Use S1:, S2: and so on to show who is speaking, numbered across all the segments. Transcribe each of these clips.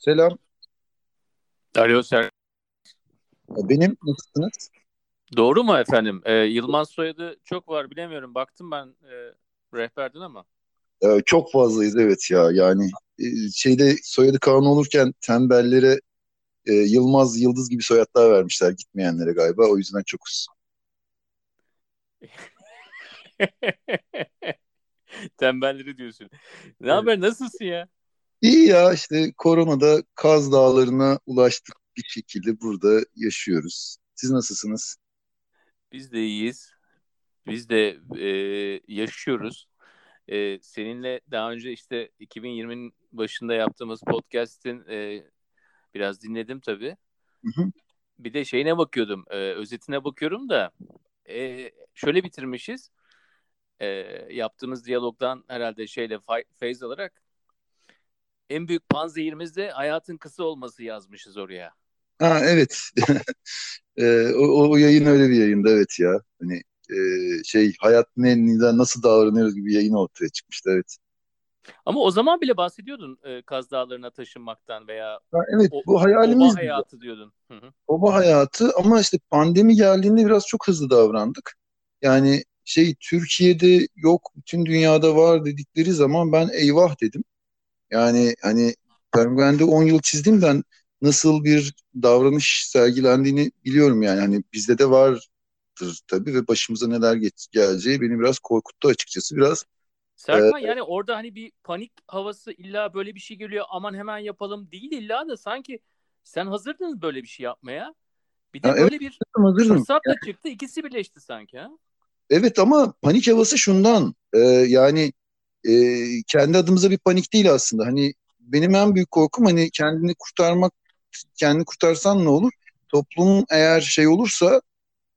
S1: Selam.
S2: Alo Ser.
S1: Benim nasılsınız?
S2: Doğru mu efendim? Ee, Yılmaz soyadı çok var bilemiyorum. Baktım ben e, rehberden ama.
S1: Ee, çok fazlayız evet ya. Yani e, şeyde soyadı Kaan olurken tembellere e, Yılmaz, Yıldız gibi soyadlar vermişler gitmeyenlere galiba. O yüzden çokuz.
S2: Tembelleri diyorsun. Ne haber? Nasılsın ya?
S1: İyi ya işte koronada Kaz Dağları'na ulaştık bir şekilde burada yaşıyoruz. Siz nasılsınız?
S2: Biz de iyiyiz. Biz de e, yaşıyoruz. E, seninle daha önce işte 2020'nin başında yaptığımız podcast'in e, biraz dinledim tabii.
S1: Hı hı.
S2: Bir de şeyine bakıyordum, e, özetine bakıyorum da e, şöyle bitirmişiz. E, yaptığımız diyalogdan herhalde şeyle fay- feyz alarak en büyük panzehirimiz de hayatın kısa olması yazmışız oraya.
S1: Ha evet. Ee, o, o yayın öyle bir yayında evet ya. Hani e, şey hayat ne, nasıl davranıyoruz gibi yayın ortaya çıkmıştı evet.
S2: Ama o zaman bile bahsediyordun e, Kaz Dağları'na taşınmaktan veya
S1: Ha, evet
S2: o,
S1: bu
S2: oba
S1: hayalimiz
S2: hayatı diyordun. Hı hı.
S1: Oba hayatı ama işte pandemi geldiğinde biraz çok hızlı davrandık. Yani şey Türkiye'de yok, bütün dünyada var dedikleri zaman ben eyvah dedim. Yani hani Penguen'de 10 yıl çizdiğimden nasıl bir davranış sergilendiğini biliyorum yani. Hani bizde de vardır tabii ve başımıza neler geç, geleceği beni biraz korkuttu açıkçası. Biraz
S2: Serkan yani orada hani bir panik havası illa böyle bir şey geliyor aman hemen yapalım değil illa da sanki sen hazırdın böyle bir şey yapmaya. Bir de
S1: ha, evet
S2: böyle bir
S1: hazırdım.
S2: fırsat da çıktı ikisi birleşti sanki ha.
S1: Evet ama panik havası şundan e, yani e, kendi adımıza bir panik değil aslında. Hani benim en büyük korkum hani kendini kurtarmak, kendini kurtarsan ne olur? Toplum eğer şey olursa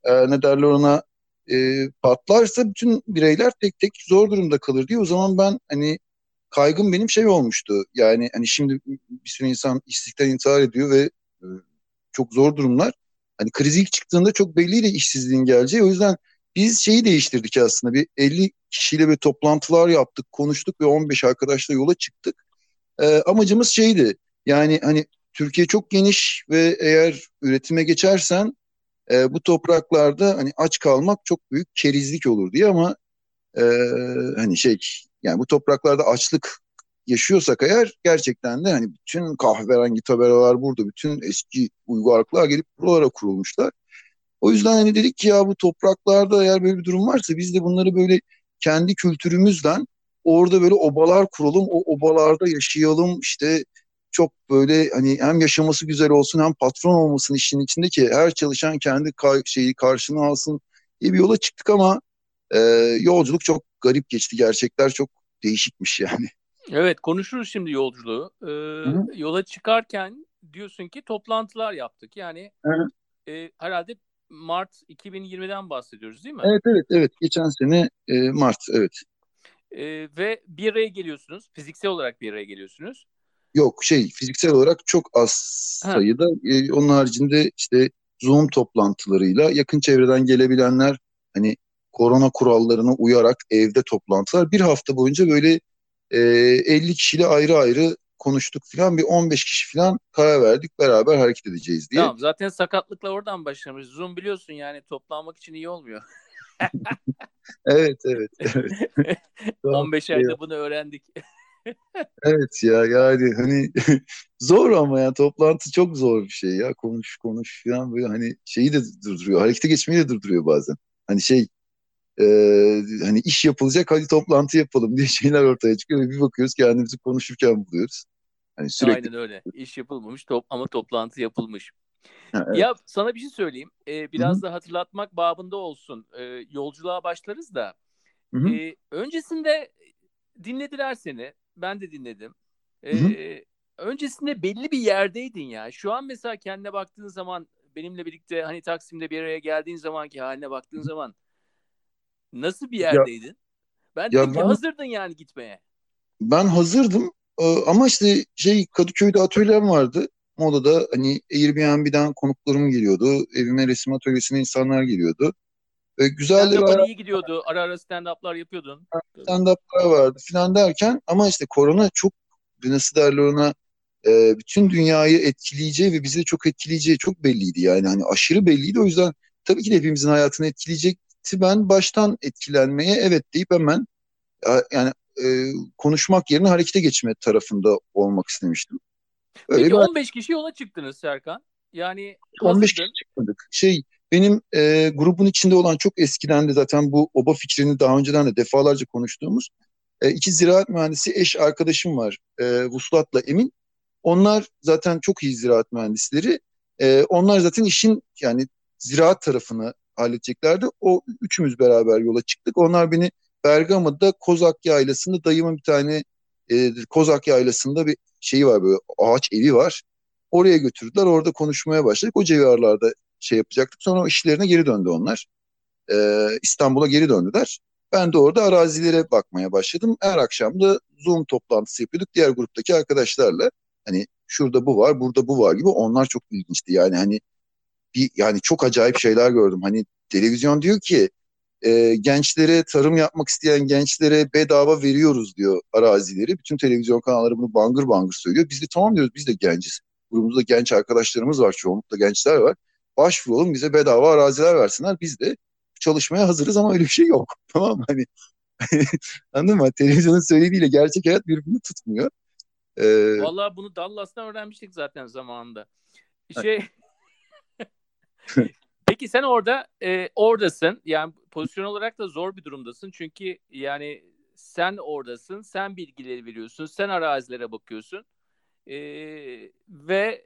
S1: e, ne derler ona e, patlarsa bütün bireyler tek tek zor durumda kalır diye. O zaman ben hani kaygım benim şey olmuştu. Yani hani şimdi bir sürü insan işsizlikten intihar ediyor ve e, çok zor durumlar. Hani kriz ilk çıktığında çok belliydi işsizliğin geleceği. O yüzden biz şeyi değiştirdik aslında. Bir 50 kişiyle bir toplantılar yaptık, konuştuk ve 15 arkadaşla yola çıktık. Ee, amacımız şeydi. Yani hani Türkiye çok geniş ve eğer üretime geçersen e, bu topraklarda hani aç kalmak çok büyük kerizlik olur diye ama e, hani şey yani bu topraklarda açlık yaşıyorsak eğer gerçekten de hani bütün kahverengi tabelalar burada, bütün eski uygarlıklar gelip buralara kurulmuşlar. O yüzden hani dedik ki ya bu topraklarda eğer böyle bir durum varsa biz de bunları böyle kendi kültürümüzden orada böyle obalar kuralım, o obalarda yaşayalım işte çok böyle hani hem yaşaması güzel olsun hem patron olmasın işin içinde ki her çalışan kendi ka- şeyi karşına alsın diye bir yola çıktık ama e, yolculuk çok garip geçti. Gerçekler çok değişikmiş yani.
S2: Evet konuşuruz şimdi yolculuğu. Ee, yola çıkarken diyorsun ki toplantılar yaptık. Yani e, herhalde Mart 2020'den bahsediyoruz değil mi?
S1: Evet evet evet geçen sene e, Mart evet.
S2: E, ve bir araya geliyorsunuz. Fiziksel olarak bir araya geliyorsunuz.
S1: Yok şey fiziksel olarak çok az
S2: Ha,
S1: sayıda. E, onun haricinde işte Zoom toplantılarıyla yakın çevreden gelebilenler hani korona kurallarına uyarak evde toplantılar. Bir hafta boyunca böyle e, 50 kişiyle ayrı ayrı konuştuk filan. Bir 15 kişi filan karar verdik beraber hareket edeceğiz diye.
S2: tamam zaten sakatlıkla oradan başlamış. Zoom biliyorsun yani toplanmak için iyi olmuyor.
S1: Evet evet evet. Tamam.
S2: 15 ayda bunu öğrendik.
S1: Evet ya yani hani zor ama ya toplantı çok zor bir şey ya konuş konuş falan böyle hani şeyi de durduruyor harekete geçmeyi de durduruyor bazen hani şey e, hani iş yapılacak hadi toplantı yapalım diye şeyler ortaya çıkıyor ve bir bakıyoruz kendimizi konuşurken buluyoruz hani sürekli
S2: Aynen öyle. İş yapılmamış top ama toplantı yapılmış.
S1: Ha, evet.
S2: Ya sana bir şey söyleyeyim. Ee, biraz da hatırlatmak babında olsun. Ee, yolculuğa başlarız da.
S1: hı hı,
S2: Ee, öncesinde dinlediler seni. Ben de dinledim.
S1: hı.
S2: Ee, öncesinde belli bir yerdeydin ya. Şu an mesela kendine baktığın zaman benimle birlikte hani Taksim'de bir araya geldiğin zamanki haline baktığın zaman nasıl bir
S1: Ya
S2: yerdeydin? Ben
S1: ya
S2: dedim ki
S1: ben
S2: hazırdın yani gitmeye.
S1: ben hazırdım ama işte şey Kadıköy'de atölyem vardı. Moda'da hani Airbnb'den konuklarım geliyordu. Evime resim atölyesine insanlar geliyordu. Ve güzel de hayat
S2: iyi gidiyordu. Ara ara stand-up'lar yapıyordun.
S1: stand-up'lar vardı filan derken ama işte korona çok nasıl derler ona e, bütün dünyayı etkileyeceği ve bizi de çok etkileyeceği çok belliydi yani. Hani aşırı belliydi. O yüzden tabii ki de hepimizin hayatını etkileyecekti. Ben baştan etkilenmeye evet deyip hemen yani e, konuşmak yerine harekete geçme tarafında olmak istemiştim.
S2: Öyle Peki 15 kişi yola çıktınız Serkan. Yani
S1: 15 kişi çıkmadık. Şey benim e, grubun içinde olan çok eskiden de zaten bu oba fikrini daha önceden de defalarca konuştuğumuz e, iki ziraat mühendisi eş arkadaşım var. E, Vuslat'la Emin. Onlar zaten çok iyi ziraat mühendisleri. E, onlar zaten işin yani ziraat tarafını halledeceklerdi. O üçümüz beraber yola çıktık. Onlar beni Bergama'da Kozak Yaylası'nda dayımın bir tane e, Kozak Yaylası'nda bir şeyi var böyle ağaç evi var. Oraya götürdüler. Orada konuşmaya başladık. O civarlarda şey yapacaktık. Sonra işlerine geri döndü onlar. E, İstanbul'a geri döndüler. Ben de orada arazilere bakmaya başladım. Her akşam da Zoom toplantısı yapıyorduk diğer gruptaki arkadaşlarla. Hani şurada bu var, burada bu var gibi. Onlar çok ilginçti. Yani hani bir yani çok acayip şeyler gördüm. Hani televizyon diyor ki e, gençlere tarım yapmak isteyen gençlere bedava veriyoruz diyor arazileri. Bütün televizyon kanalları bunu bangır bangır söylüyor. Biz de tamam diyoruz biz de genciz. Grubumuzda genç arkadaşlarımız var çoğunlukla gençler var. Başvuralım bize bedava araziler versinler. Biz de çalışmaya hazırız ama öyle bir şey yok. Tamam mı? Hani anladın mı? Televizyonun söylediğiyle gerçek hayat birbirini tutmuyor.
S2: Ee... Vallahi bunu Dallas'tan öğrenmiştik zaten zamanında. Şey Peki sen orada e, oradasın. Yani pozisyon olarak da zor bir durumdasın. Çünkü yani sen oradasın. Sen bilgileri veriyorsun. Sen arazilere bakıyorsun. E, ve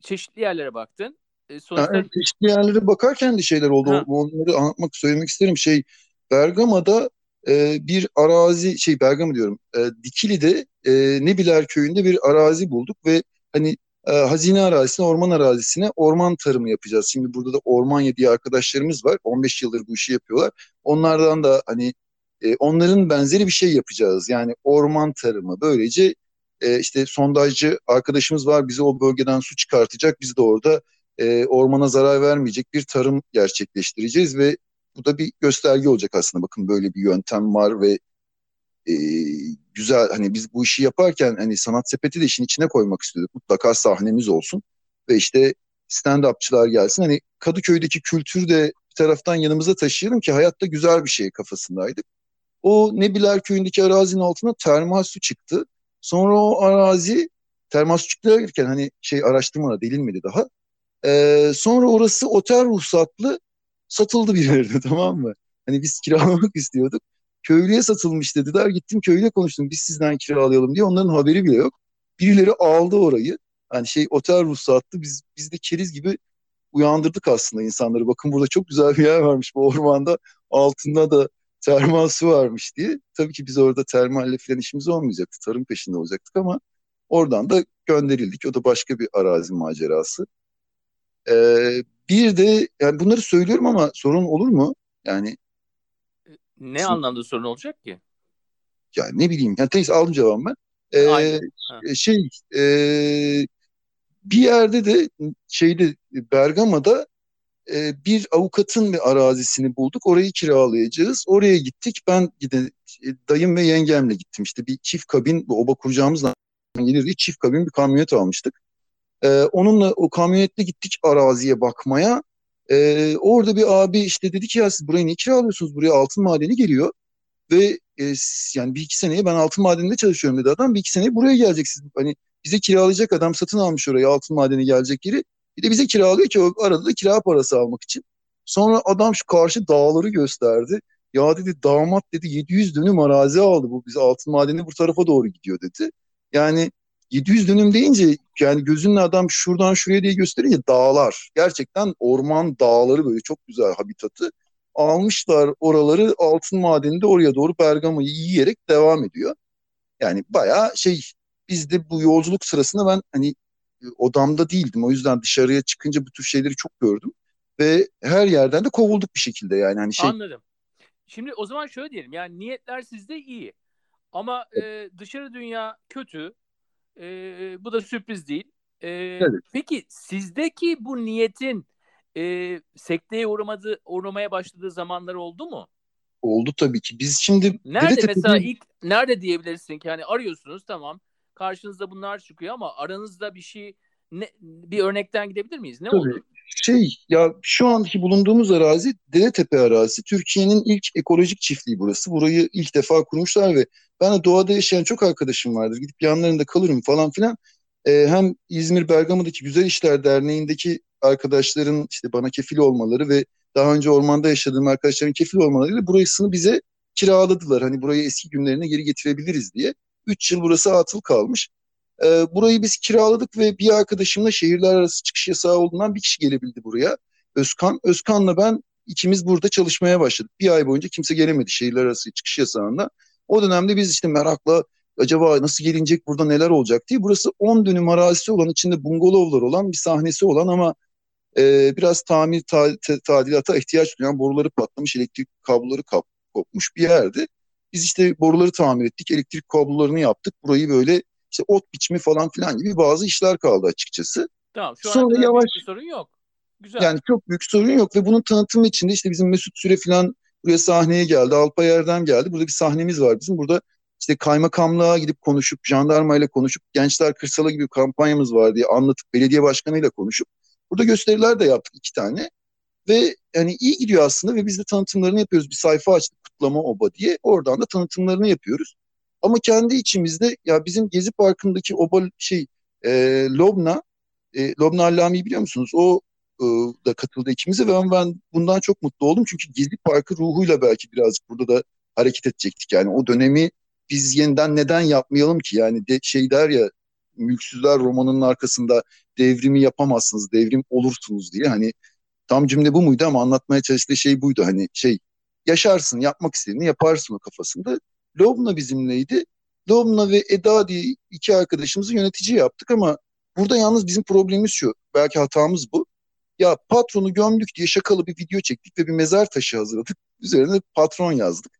S2: çeşitli yerlere baktın.
S1: E, sonuçta... Yani çeşitli yerlere bakarken de şeyler oldu. Ha. Onları anlatmak, söylemek isterim. Şey Bergama'da e, bir arazi, şey Bergama diyorum, e, Dikili'de e, Nebiler köyünde bir arazi bulduk ve hani e, hazine arazisine, orman arazisine orman tarımı yapacağız. Şimdi burada da Ormanya diye arkadaşlarımız var. 15 yıldır bu işi yapıyorlar. Onlardan da hani e, onların benzeri bir şey yapacağız. Yani orman tarımı. Böylece e, işte sondajcı arkadaşımız var. Bize o bölgeden su çıkartacak. Biz de orada e, ormana zarar vermeyecek bir tarım gerçekleştireceğiz ve bu da bir gösterge olacak aslında. Bakın böyle bir yöntem var ve e, güzel hani biz bu işi yaparken hani sanat sepeti de işin içine koymak istiyorduk. Mutlaka sahnemiz olsun ve işte stand-upçılar gelsin. Hani Kadıköy'deki kültürü de bir taraftan yanımıza taşıyalım ki hayatta güzel bir şey kafasındaydık. O Nebiler köyündeki arazinin altına termal su çıktı. Sonra o arazi termal su çıktı derken hani şey araştırmada delinmedi daha. Ee, sonra orası otel ruhsatlı satıldı birilerine tamam mı? Hani biz kiralamak istiyorduk köylüye satılmış dediler. Gittim köylüye konuştum. Biz sizden kiralayalım diye. Onların haberi bile yok. Birileri aldı orayı. Hani şey otel ruhsatlı. Biz, biz de keriz gibi uyandırdık aslında insanları. Bakın burada çok güzel bir yer varmış bu ormanda. Altında da termal su varmış diye. Tabii ki biz orada termalle falan işimiz olmayacaktı. Tarım peşinde olacaktık ama oradan da gönderildik. O da başka bir arazi macerası. Ee, bir de yani bunları söylüyorum ama sorun olur mu? Yani
S2: ne Şimdi, anlamda sorun olacak ki?
S1: Yani ne bileyim. Yani neyse aldım cevabımı ben. Ee, şey e, bir yerde de şeyde Bergama'da e, bir avukatın bir arazisini bulduk. Orayı kiralayacağız. Oraya gittik. Ben gide, dayım ve yengemle gittim. İşte bir çift kabin bu oba kuracağımızla gelirdi. Çift kabin bir kamyonet almıştık. Ee, onunla o kamyonetle gittik araziye bakmaya. Ee, orada bir abi işte dedi ki ya siz burayı niye kiralıyorsunuz? Buraya altın madeni geliyor. Ve e, yani bir iki seneye ben altın madeninde çalışıyorum dedi adam. Bir iki seneye buraya geleceksiniz. Hani bize kiralayacak adam satın almış orayı altın madeni gelecek yeri. Bir de bize kiralıyor ki o arada da kira parası almak için. Sonra adam şu karşı dağları gösterdi. Ya dedi damat dedi 700 dönüm arazi aldı bu bize altın madeni bu tarafa doğru gidiyor dedi. Yani 700 dönüm deyince yani gözünle adam şuradan şuraya diye gösterince dağlar. Gerçekten orman dağları böyle çok güzel habitatı. Almışlar oraları altın madeninde oraya doğru Bergama'yı yiyerek devam ediyor. Yani bayağı şey biz de bu yolculuk sırasında ben hani odamda değildim. O yüzden dışarıya çıkınca bu tür şeyleri çok gördüm. Ve her yerden de kovulduk bir şekilde yani. Hani şey...
S2: Anladım. Şimdi o zaman şöyle diyelim yani niyetler sizde iyi. Ama e, dışarı dünya kötü. E, bu da sürpriz değil. E, evet. Peki sizdeki bu niyetin e, sekteye uğramadı, uğramaya başladığı zamanlar oldu mu?
S1: Oldu tabii ki. Biz şimdi
S2: nerede mesela ilk nerede diyebilirsin ki hani arıyorsunuz tamam karşınızda bunlar çıkıyor ama aranızda bir şey ne, bir örnekten gidebilir miyiz? Ne
S1: Tabii.
S2: oldu?
S1: Şey ya şu anki bulunduğumuz arazi Deretepe arazisi. Türkiye'nin ilk ekolojik çiftliği burası. Burayı ilk defa kurmuşlar ve ben de doğada yaşayan çok arkadaşım vardır. Gidip yanlarında kalırım falan filan. Ee, hem İzmir Bergama'daki Güzel İşler Derneği'ndeki arkadaşların işte bana kefil olmaları ve daha önce ormanda yaşadığım arkadaşların kefil olmalarıyla burasını bize kiraladılar. Hani burayı eski günlerine geri getirebiliriz diye. Üç yıl burası atıl kalmış. Ee, burayı biz kiraladık ve bir arkadaşımla şehirler arası çıkış yasağı olduğundan bir kişi gelebildi buraya. Özkan. Özkan'la ben ikimiz burada çalışmaya başladık. Bir ay boyunca kimse gelemedi şehirler arası çıkış yasağında. O dönemde biz işte merakla acaba nasıl gelinecek burada neler olacak diye. Burası 10 dönüm arazisi olan içinde bungalovlar olan bir sahnesi olan ama e, biraz tamir ta, tadilata ihtiyaç duyan boruları patlamış elektrik kabloları kap, kopmuş bir yerdi. Biz işte boruları tamir ettik, elektrik kablolarını yaptık. Burayı böyle işte ot biçimi falan filan gibi bazı işler kaldı açıkçası.
S2: Tamam şu Sonra an yavaş bir sorun yok. Güzel.
S1: Yani çok büyük sorun yok ve bunun tanıtımı için de işte bizim Mesut Süre falan buraya sahneye geldi. Alpay Erdem geldi. Burada bir sahnemiz var bizim. Burada işte kaymakamlığa gidip konuşup, jandarmayla konuşup, gençler kırsala gibi kampanyamız var diye anlatıp, belediye başkanıyla konuşup burada gösteriler de yaptık iki tane. Ve yani iyi gidiyor aslında ve biz de tanıtımlarını yapıyoruz. Bir sayfa açtık Kutlama Oba diye. Oradan da tanıtımlarını yapıyoruz. Ama kendi içimizde ya bizim Gezi Parkı'ndaki oba şey e, Lobna, e, Lobna Allami'yi biliyor musunuz? O e, da katıldı ikimize ve ben, ben bundan çok mutlu oldum. Çünkü Gezi Parkı ruhuyla belki birazcık burada da hareket edecektik. Yani o dönemi biz yeniden neden yapmayalım ki? Yani de, şey der ya Mülksüzler romanının arkasında devrimi yapamazsınız, devrim olursunuz diye. Hani tam cümle bu muydu ama anlatmaya çalıştığı şey buydu. Hani şey yaşarsın, yapmak istediğini yaparsın o kafasında. Lobna bizimleydi. Lobna ve Eda diye iki arkadaşımızı yönetici yaptık ama burada yalnız bizim problemimiz şu. Belki hatamız bu. Ya patronu gömdük diye şakalı bir video çektik ve bir mezar taşı hazırladık. Üzerine patron yazdık.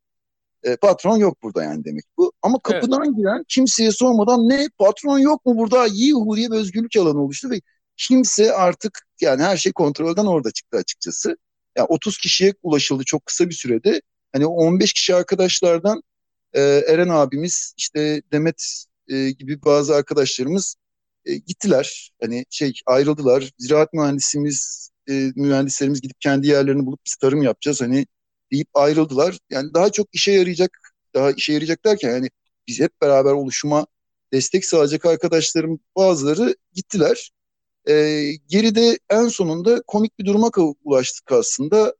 S1: E, patron yok burada yani demek bu. Ama kapıdan evet. giren kimseye sormadan ne patron yok mu burada? Yuhu diye bir özgürlük alanı oluştu ve kimse artık yani her şey kontrolden orada çıktı açıkçası. Yani 30 kişiye ulaşıldı çok kısa bir sürede. Hani 15 kişi arkadaşlardan e, Eren abimiz işte Demet e, gibi bazı arkadaşlarımız e, gittiler. Hani şey ayrıldılar. Ziraat mühendisimiz e, mühendislerimiz gidip kendi yerlerini bulup biz tarım yapacağız hani deyip ayrıldılar. Yani daha çok işe yarayacak daha işe yarayacak derken yani biz hep beraber oluşuma destek sağlayacak arkadaşlarım bazıları gittiler. E, geride en sonunda komik bir duruma ulaştık aslında.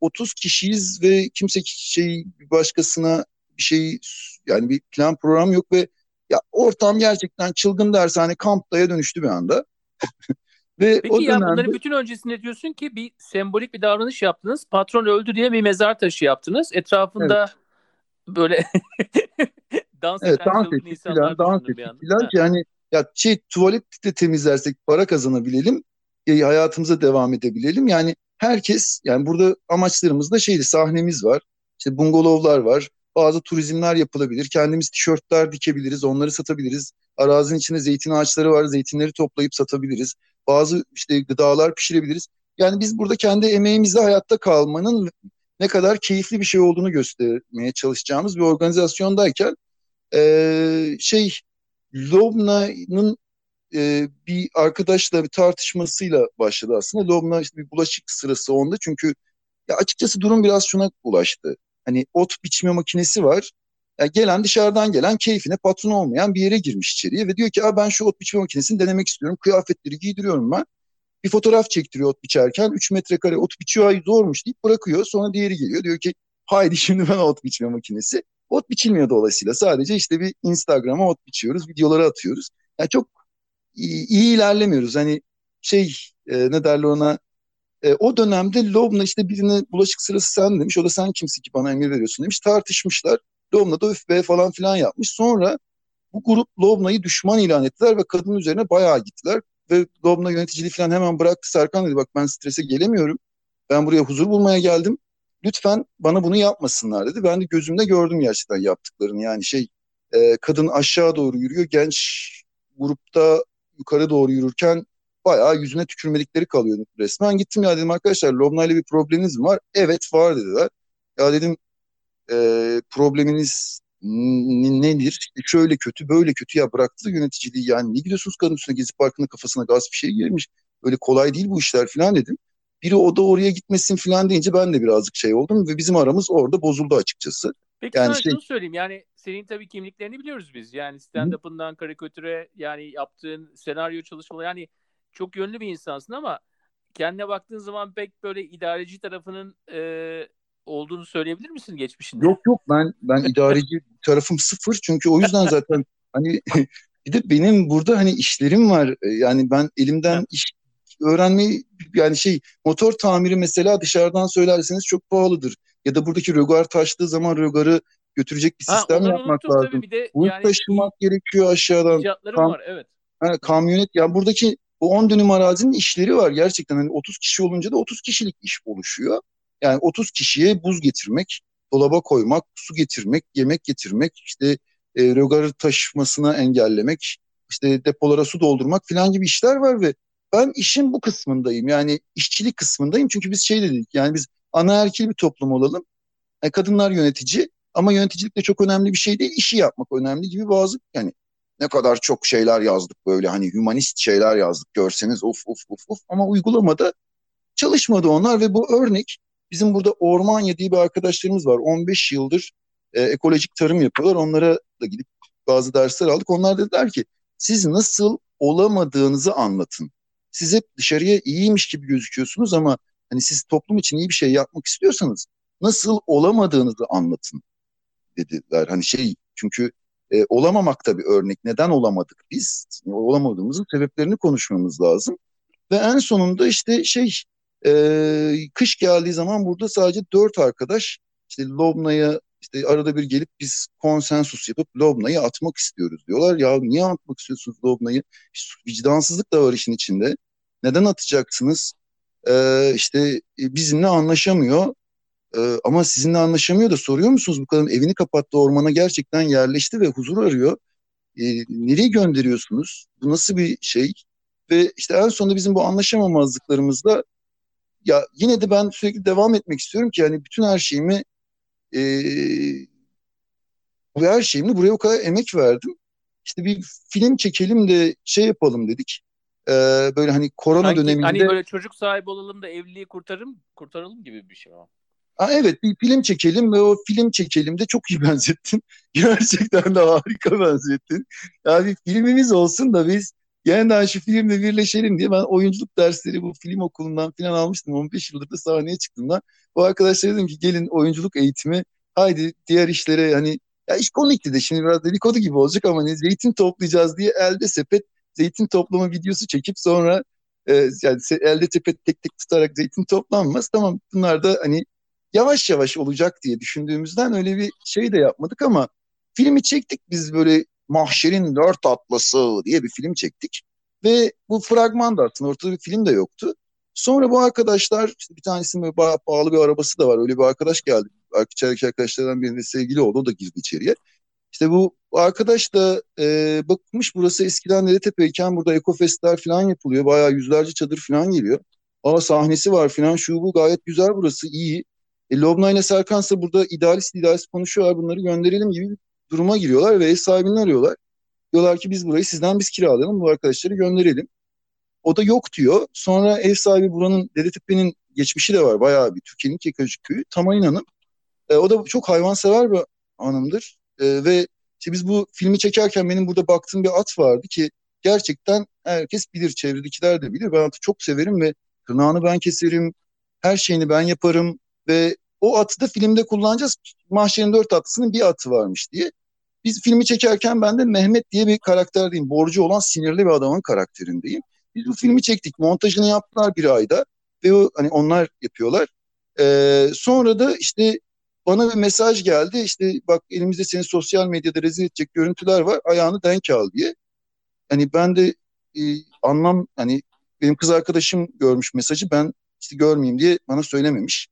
S1: 30 kişiyiz ve kimse şey başkasına bir şey yani bir plan program yok ve ya ortam gerçekten çılgın dershane kamptaya dönüştü bir anda.
S2: ve Peki o ya dönemde... bunların bütün öncesinde diyorsun ki bir sembolik bir davranış yaptınız. Patron öldü diye bir mezar taşı yaptınız. Etrafında evet. böyle dans
S1: evet, eden dans ettik filan, dans ettik filan ki yani ya şey tuvalet de temizlersek para kazanabilelim, e, hayatımıza devam edebilelim. Yani herkes yani burada amaçlarımız da şeydi sahnemiz var. İşte bungalovlar var bazı turizmler yapılabilir. Kendimiz tişörtler dikebiliriz, onları satabiliriz. Arazinin içinde zeytin ağaçları var, zeytinleri toplayıp satabiliriz. Bazı işte gıdalar pişirebiliriz. Yani biz burada kendi emeğimizle hayatta kalmanın ne kadar keyifli bir şey olduğunu göstermeye çalışacağımız bir organizasyondayken e, şey Lobna'nın e, bir arkadaşla bir tartışmasıyla başladı aslında. Lobna işte bir bulaşık sırası onda çünkü ya açıkçası durum biraz şuna ulaştı. Hani ot biçme makinesi var. Yani gelen dışarıdan gelen keyfine patron olmayan bir yere girmiş içeriye ve diyor ki ben şu ot biçme makinesini denemek istiyorum. Kıyafetleri giydiriyorum ben. Bir fotoğraf çektiriyor ot biçerken 3 metrekare ot biçiyor ay zormuş deyip bırakıyor. Sonra diğeri geliyor diyor ki haydi şimdi ben ot biçme makinesi. Ot biçilmiyor dolayısıyla sadece işte bir Instagram'a ot biçiyoruz, videoları atıyoruz. Yani çok iyi, iyi ilerlemiyoruz. Hani şey e, ne derler ona e, o dönemde Lobna işte birine bulaşık sırası sen demiş. O da sen kimsin ki bana emir veriyorsun demiş. Tartışmışlar. Lobna da üf be falan filan yapmış. Sonra bu grup Lobna'yı düşman ilan ettiler ve kadının üzerine bayağı gittiler. Ve Lobna yöneticiliği falan hemen bıraktı. Serkan dedi bak ben strese gelemiyorum. Ben buraya huzur bulmaya geldim. Lütfen bana bunu yapmasınlar dedi. Ben de gözümde gördüm gerçekten yaptıklarını. Yani şey e, kadın aşağı doğru yürüyor. Genç grupta yukarı doğru yürürken bayağı yüzüne tükürmedikleri kalıyor resmen. Gittim ya dedim arkadaşlar Lobna ile bir probleminiz mi var? Evet var dediler. Ya dedim e, probleminiz nedir? İşte şöyle kötü, böyle kötü ya bıraktı yöneticiliği yani ne gidiyorsunuz kadın üstüne Gezi Parkı'nın kafasına gaz bir şey girmiş. Öyle kolay değil bu işler falan dedim. Biri o da oraya gitmesin falan deyince ben de birazcık şey oldum ve bizim aramız orada bozuldu açıkçası.
S2: Peki yani sana şey... şunu söyleyeyim yani senin tabii kimliklerini biliyoruz biz. Yani stand-up'ından karikatüre yani yaptığın senaryo çalışmaları yani çok yönlü bir insansın ama kendine baktığın zaman pek böyle idareci tarafının e, olduğunu söyleyebilir misin geçmişinde?
S1: Yok yok ben ben idareci tarafım sıfır çünkü o yüzden zaten hani bir de benim burada hani işlerim var yani ben elimden iş öğrenmeyi yani şey motor tamiri mesela dışarıdan söylerseniz çok pahalıdır. Ya da buradaki rögar taştığı zaman rögarı götürecek bir sistem ha, yapmak lazım. Bir de Bunu yani taşımak gerekiyor aşağıdan.
S2: Kam- var evet.
S1: Ha, kamyonet yani buradaki bu 10 dönüm arazinin işleri var gerçekten. Hani 30 kişi olunca da 30 kişilik iş oluşuyor. Yani 30 kişiye buz getirmek, dolaba koymak, su getirmek, yemek getirmek, işte e, rögarı taşımasına engellemek, işte depolara su doldurmak falan gibi işler var ve ben işin bu kısmındayım. Yani işçilik kısmındayım. Çünkü biz şey dedik yani biz anaerkil bir toplum olalım. Yani kadınlar yönetici ama yöneticilik de çok önemli bir şey değil. İşi yapmak önemli gibi bazı yani ne kadar çok şeyler yazdık böyle hani humanist şeyler yazdık görseniz of of of of ama uygulamada çalışmadı onlar ve bu örnek bizim burada Ormanya diye bir arkadaşlarımız var. 15 yıldır e, ekolojik tarım yapıyorlar. Onlara da gidip bazı dersler aldık. Onlar dediler ki siz nasıl olamadığınızı anlatın. Siz hep dışarıya iyiymiş gibi gözüküyorsunuz ama hani siz toplum için iyi bir şey yapmak istiyorsanız nasıl olamadığınızı anlatın dediler. Hani şey çünkü e, olamamak da bir örnek. Neden olamadık biz? Olamadığımızın sebeplerini konuşmamız lazım. Ve en sonunda işte şey e, kış geldiği zaman burada sadece dört arkadaş işte Lobna'ya işte arada bir gelip biz konsensus yapıp Lobna'yı atmak istiyoruz diyorlar. Ya niye atmak istiyorsunuz Lobna'yı? Vicdansızlık da var işin içinde. Neden atacaksınız? Ee, işte bizimle anlaşamıyor. Ee, ama sizinle anlaşamıyor da soruyor musunuz bu kadın evini kapattı ormana gerçekten yerleşti ve huzur arıyor. Ee, nereye gönderiyorsunuz? Bu nasıl bir şey? Ve işte en sonunda bizim bu anlaşamamazlıklarımızda ya yine de ben sürekli devam etmek istiyorum ki yani bütün her şeyimi e, bu her şeyimi buraya o kadar emek verdim. İşte bir film çekelim de şey yapalım dedik. Ee, böyle hani korona
S2: Sanki,
S1: döneminde.
S2: Hani böyle çocuk sahibi olalım da evliliği kurtarım, kurtaralım gibi bir şey o.
S1: Ha, evet bir film çekelim ve o film çekelim de çok iyi benzettin. Gerçekten de harika benzettin. Ya bir filmimiz olsun da biz yeniden şu filmle birleşelim diye ben oyunculuk dersleri bu film okulundan falan almıştım. 15 yıldır da sahneye çıktığımda bu arkadaşlara dedim ki gelin oyunculuk eğitimi haydi diğer işlere hani ya iş komikti de şimdi biraz dedikodu gibi olacak ama hani zeytin toplayacağız diye elde sepet zeytin toplama videosu çekip sonra e, yani elde sepet tek tek tutarak zeytin toplanmaz. Tamam bunlar da hani yavaş yavaş olacak diye düşündüğümüzden öyle bir şey de yapmadık ama filmi çektik biz böyle Mahşer'in Dört Atlası diye bir film çektik. Ve bu fragman da aslında ortada bir film de yoktu. Sonra bu arkadaşlar işte bir tanesinin bayağı pahalı bir arabası da var. Öyle bir arkadaş geldi. İçerideki arkadaşlardan birinde sevgili oldu. O da girdi içeriye. İşte bu arkadaş da e, bakmış burası eskiden Nedetepe'yken burada ekofestler falan yapılıyor. Bayağı yüzlerce çadır falan geliyor. Aa sahnesi var falan şu bu gayet güzel burası iyi. E, Lobna ile Serkansa burada idealist idealist konuşuyorlar bunları gönderelim gibi bir duruma giriyorlar ve ev sahibini arıyorlar. Diyorlar ki biz burayı sizden biz kiralayalım bu arkadaşları gönderelim. O da yok diyor. Sonra ev sahibi buranın Dedetepe'nin geçmişi de var bayağı bir Türkiye'nin Kekacık köyü. Tamayın Hanım. E, o da çok hayvansever bir hanımdır. E, ve işte biz bu filmi çekerken benim burada baktığım bir at vardı ki gerçekten herkes bilir, çevredekiler de bilir. Ben atı çok severim ve tırnağını ben keserim, her şeyini ben yaparım ve o atı da filmde kullanacağız. Mahşer'in dört atlısının bir atı varmış diye. Biz filmi çekerken ben de Mehmet diye bir karakterdeyim. Borcu olan sinirli bir adamın karakterindeyim. Biz bu filmi çektik. Montajını yaptılar bir ayda. Ve o, hani onlar yapıyorlar. Ee, sonra da işte bana bir mesaj geldi. İşte bak elimizde seni sosyal medyada rezil edecek görüntüler var. Ayağını denk al diye. Hani ben de e, anlam hani benim kız arkadaşım görmüş mesajı. Ben işte görmeyeyim diye bana söylememiş.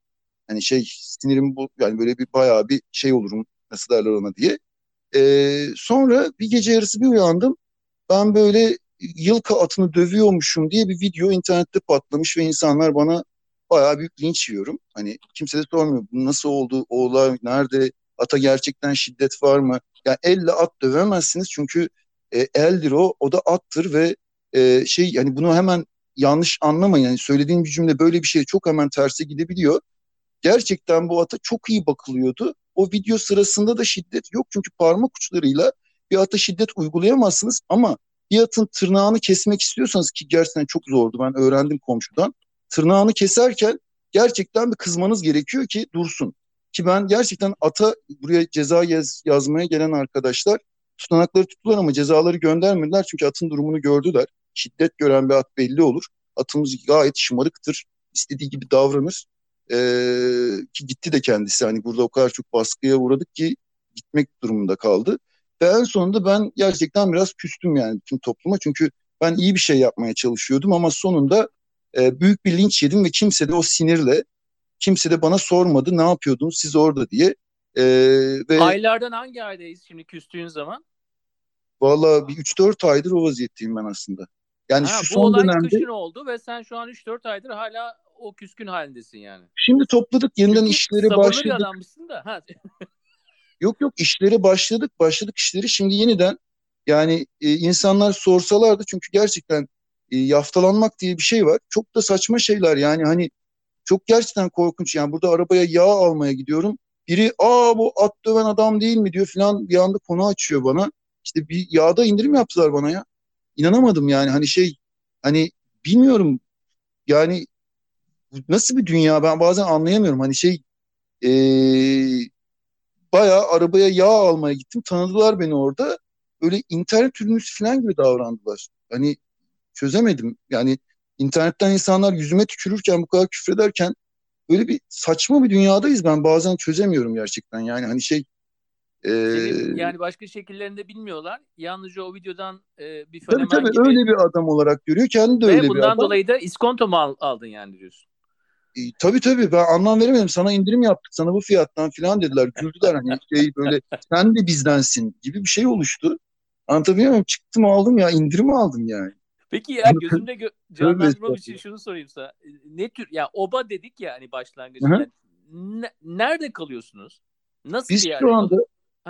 S1: Hani şey sinirim bu yani böyle bir bayağı bir şey olurum nasıl derler ona diye. Ee, sonra bir gece yarısı bir uyandım. Ben böyle yılka atını dövüyormuşum diye bir video internette patlamış ve insanlar bana bayağı büyük linç yiyorum. Hani kimse de sormuyor bu nasıl oldu, o olay nerede, Ata gerçekten şiddet var mı? Yani elle at dövemezsiniz çünkü e, eldir o, o da attır ve e, şey yani bunu hemen yanlış anlamayın. Yani söylediğim bir cümle böyle bir şey çok hemen terse gidebiliyor. Gerçekten bu ata çok iyi bakılıyordu. O video sırasında da şiddet yok çünkü parmak uçlarıyla bir ata şiddet uygulayamazsınız ama bir atın tırnağını kesmek istiyorsanız ki gerçekten çok zordu ben öğrendim komşudan. Tırnağını keserken gerçekten bir kızmanız gerekiyor ki dursun. Ki ben gerçekten ata buraya ceza yaz, yazmaya gelen arkadaşlar tutanakları tuttular ama cezaları göndermediler çünkü atın durumunu gördüler. Şiddet gören bir at belli olur. Atımız gayet şımarıktır. İstediği gibi davranır. Ee, ki gitti de kendisi. Hani burada o kadar çok baskıya uğradık ki gitmek durumunda kaldı. Ve en sonunda ben gerçekten biraz küstüm yani tüm topluma. Çünkü ben iyi bir şey yapmaya çalışıyordum ama sonunda e, büyük bir linç yedim ve kimse de o sinirle kimse de bana sormadı ne yapıyordunuz siz orada diye. E,
S2: ve Aylardan hangi aydayız şimdi küstüğün zaman?
S1: Valla bir 3-4 aydır o vaziyetteyim ben aslında.
S2: Yani ha, şu bu son olay dönemde... kışın oldu ve sen şu an 3-4 aydır hala o küskün halindesin yani.
S1: Şimdi topladık yeniden Çünkü işleri başladık.
S2: bir adammışsın da. Ha.
S1: yok yok işleri başladık başladık işleri şimdi yeniden yani e, insanlar sorsalardı çünkü gerçekten e, yaftalanmak diye bir şey var. Çok da saçma şeyler yani hani çok gerçekten korkunç yani burada arabaya yağ almaya gidiyorum. Biri aa bu at döven adam değil mi diyor filan bir anda konu açıyor bana. İşte bir yağda indirim yaptılar bana ya. İnanamadım yani hani şey hani bilmiyorum yani nasıl bir dünya ben bazen anlayamıyorum. Hani şey ee, bayağı arabaya yağ almaya gittim. Tanıdılar beni orada. Böyle internet ürünüsü falan gibi davrandılar. Hani çözemedim. Yani internetten insanlar yüzüme tükürürken bu kadar küfrederken böyle bir saçma bir dünyadayız ben bazen çözemiyorum gerçekten. Yani hani şey
S2: ee, yani başka şekillerinde bilmiyorlar. Yalnızca o videodan e, bir fenomen
S1: tabii, tabii, gibi. öyle bir adam olarak görüyor. Kendi de Ve öyle bir adam.
S2: Ve bundan dolayı da iskonto mu aldın yani diyorsun?
S1: E, tabii tabii ben anlam veremedim. Sana indirim yaptık sana bu fiyattan falan dediler. Güldüler hani şey böyle sen de bizdensin gibi bir şey oluştu. Anlatabiliyor muyum? Çıktım aldım ya indirim aldım yani.
S2: Peki ya gözümde gö- canlandırmam için şunu sorayım sana. Ne tür ya oba dedik ya hani başlangıçta. Ne, nerede kalıyorsunuz? Nasıl
S1: Biz
S2: bir yerde?
S1: şu anda